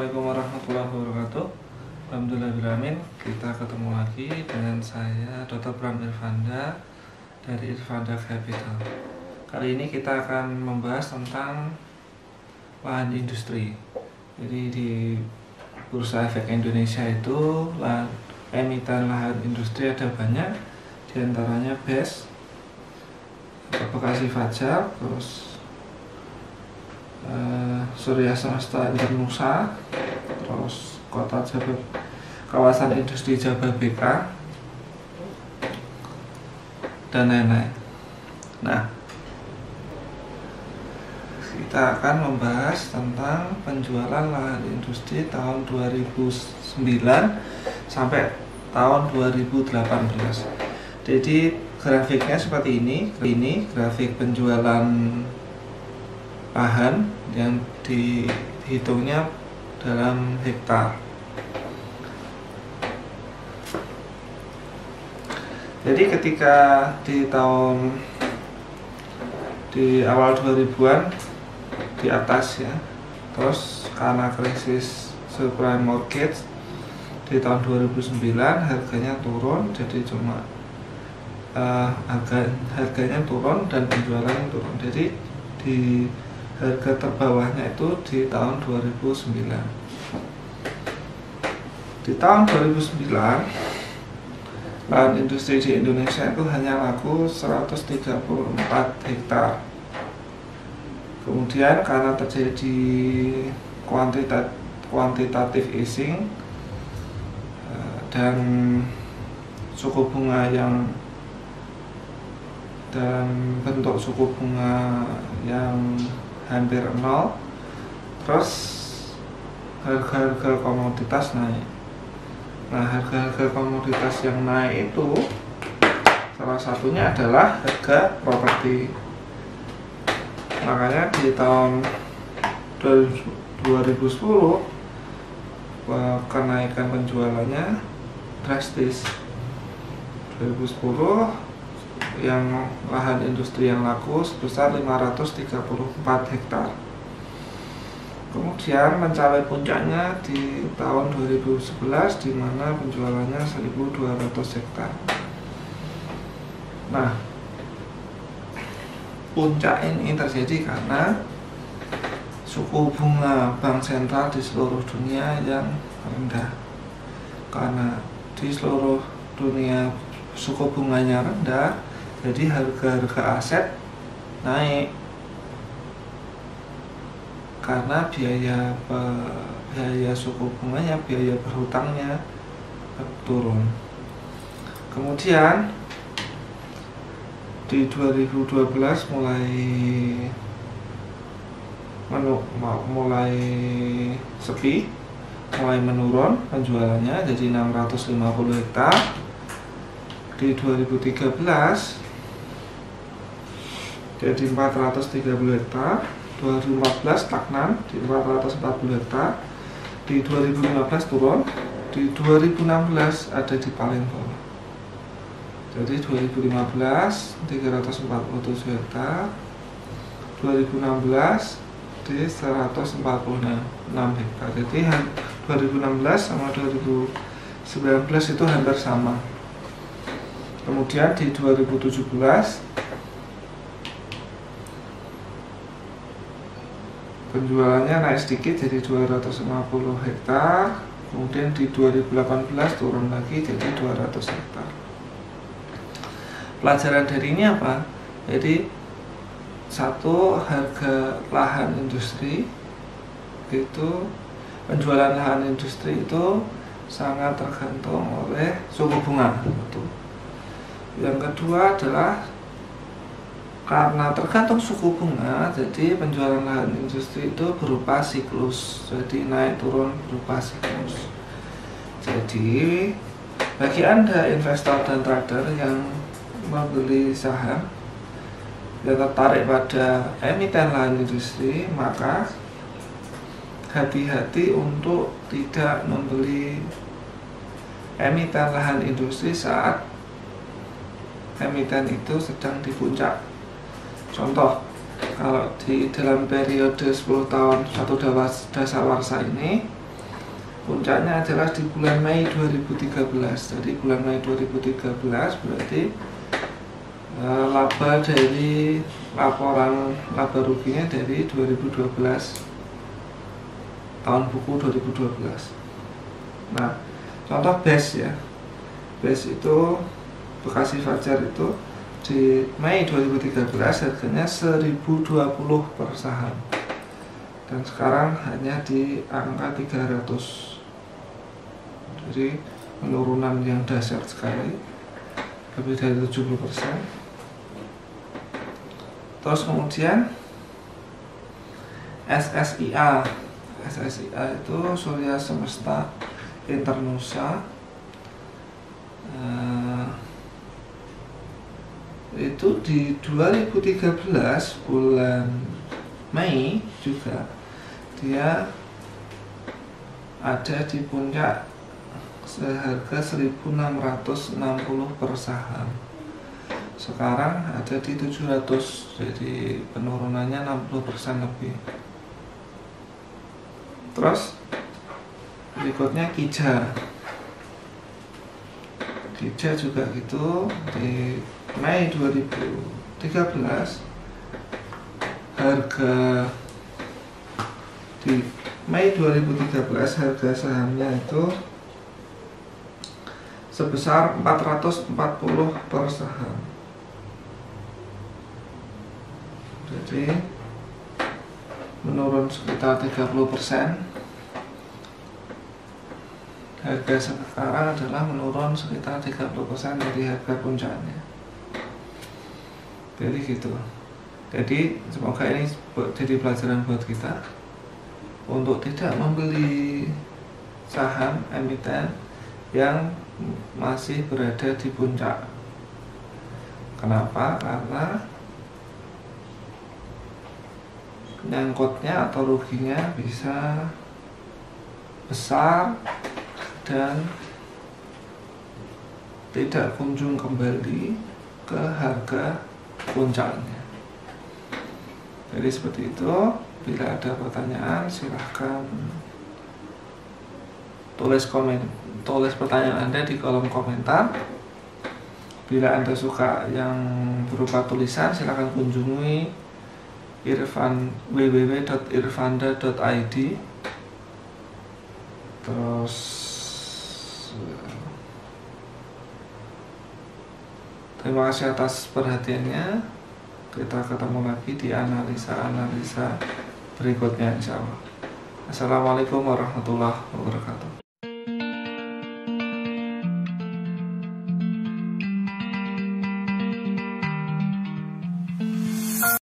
Assalamualaikum warahmatullahi wabarakatuh. Alhamdulillahirrahmanirrahim Kita ketemu lagi dengan saya Dr. Bram Irvanda Dari Irvanda Capital. Kali ini kita akan membahas tentang Lahan industri. Jadi di Bursa Efek Indonesia itu lahan, Emiten lahan industri ada banyak Di antaranya BES Bekasi Fajar Terus uh, Surya Semesta Internusa terus kota Jabab kawasan industri Jababeka dan lain-lain. Nah kita akan membahas tentang penjualan lahan industri tahun 2009 sampai tahun 2018 jadi grafiknya seperti ini. Ini grafik penjualan lahan yang dihitungnya dalam hektar. Jadi ketika di tahun di awal 2000-an di atas ya, terus karena krisis subprime mortgage di tahun 2009 harganya turun jadi cuma uh, harga harganya turun dan penjualannya turun. Jadi di harga terbawahnya itu di tahun 2009 di tahun 2009 lahan industri di Indonesia itu hanya laku 134 hektar. Kemudian karena terjadi kuantitat, kuantitatif easing eh, dan suku bunga yang dan bentuk suku bunga yang hampir nol terus harga-harga komoditas naik. Nah harga-harga komoditas yang naik itu salah satunya adalah harga properti. Makanya di tahun 2010 kenaikan penjualannya drastis. 2010 yang lahan industri yang laku sebesar 534 hektar. Kemudian mencapai puncaknya di tahun 2011 di mana penjualannya 1200 hektar. Nah, puncak ini terjadi karena suku bunga bank sentral di seluruh dunia yang rendah. Karena di seluruh dunia suku bunganya rendah, jadi harga-harga aset naik. Karena biaya biaya suku bunganya biaya berhutangnya turun. Kemudian di 2012 mulai menu, mulai sepi mulai menurun penjualannya jadi 650 hektar. Di 2013 jadi 430 hektar 2014 stagnan di 440 hektar di 2015 turun di 2016 ada di bawah jadi 2015 347 hektar 2016 di 146 hektar jadi 2016 sama 2019 itu hampir sama. Kemudian di 2017 penjualannya naik sedikit jadi 250 hektar. Kemudian di 2018 turun lagi jadi 200 hektar. Pelajaran dari ini apa? jadi satu harga lahan industri. Itu penjualan lahan industri itu sangat tergantung oleh suku bunga. Yang kedua adalah karena tergantung suku bunga jadi penjualan lahan industri itu berupa siklus. Jadi naik turun berupa siklus. Jadi bagi anda investor dan trader yang membeli saham yang tertarik pada emiten lahan industri maka hati-hati untuk tidak membeli emiten lahan industri saat emiten itu sedang di puncak Contoh, kalau di dalam periode 10 tahun satu dasawarsa ini puncaknya adalah di bulan Mei 2013 jadi bulan Mei 2013 berarti uh, laba dari laporan laba ruginya dari 2012 tahun buku 2012 nah contoh base ya. Base itu Bekasi Fajar itu di Mei 2013 harganya 1020 per saham. Dan sekarang hanya di angka 300 jadi penurunan yang dasar sekali. Lebih dari 70% terus kemudian SSIA SSIA itu Surya Semesta Internusa uh, itu di 2013 bulan Mei juga dia ada di puncak seharga 1660 per saham. Sekarang ada di 700 jadi penurunannya 60% lebih. Terus berikutnya Kija Kija juga gitu di Mei 2013 harga di Mei 2013 harga sahamnya itu sebesar 440 per saham. Jadi menurun sekitar 30 persen harga sekarang adalah menurun sekitar 30 persen dari harga puncaknya jadi gitu jadi semoga ini jadi pelajaran buat kita untuk tidak membeli saham emiten yang masih berada di puncak. Kenapa? Karena nyangkutnya atau ruginya bisa besar dan tidak kunjung kembali ke harga puncaknya. Jadi seperti itu. Bila ada pertanyaan silahkan tulis komen tulis pertanyaan Anda di kolom komentar. Bila Anda suka yang berupa tulisan silahkan kunjungi irfan www.irfanda.id terus terima kasih atas perhatiannya. Kita ketemu lagi di analisa-analisa berikutnya insya Allah. Assalamualaikum warahmatullahi wabarakatuh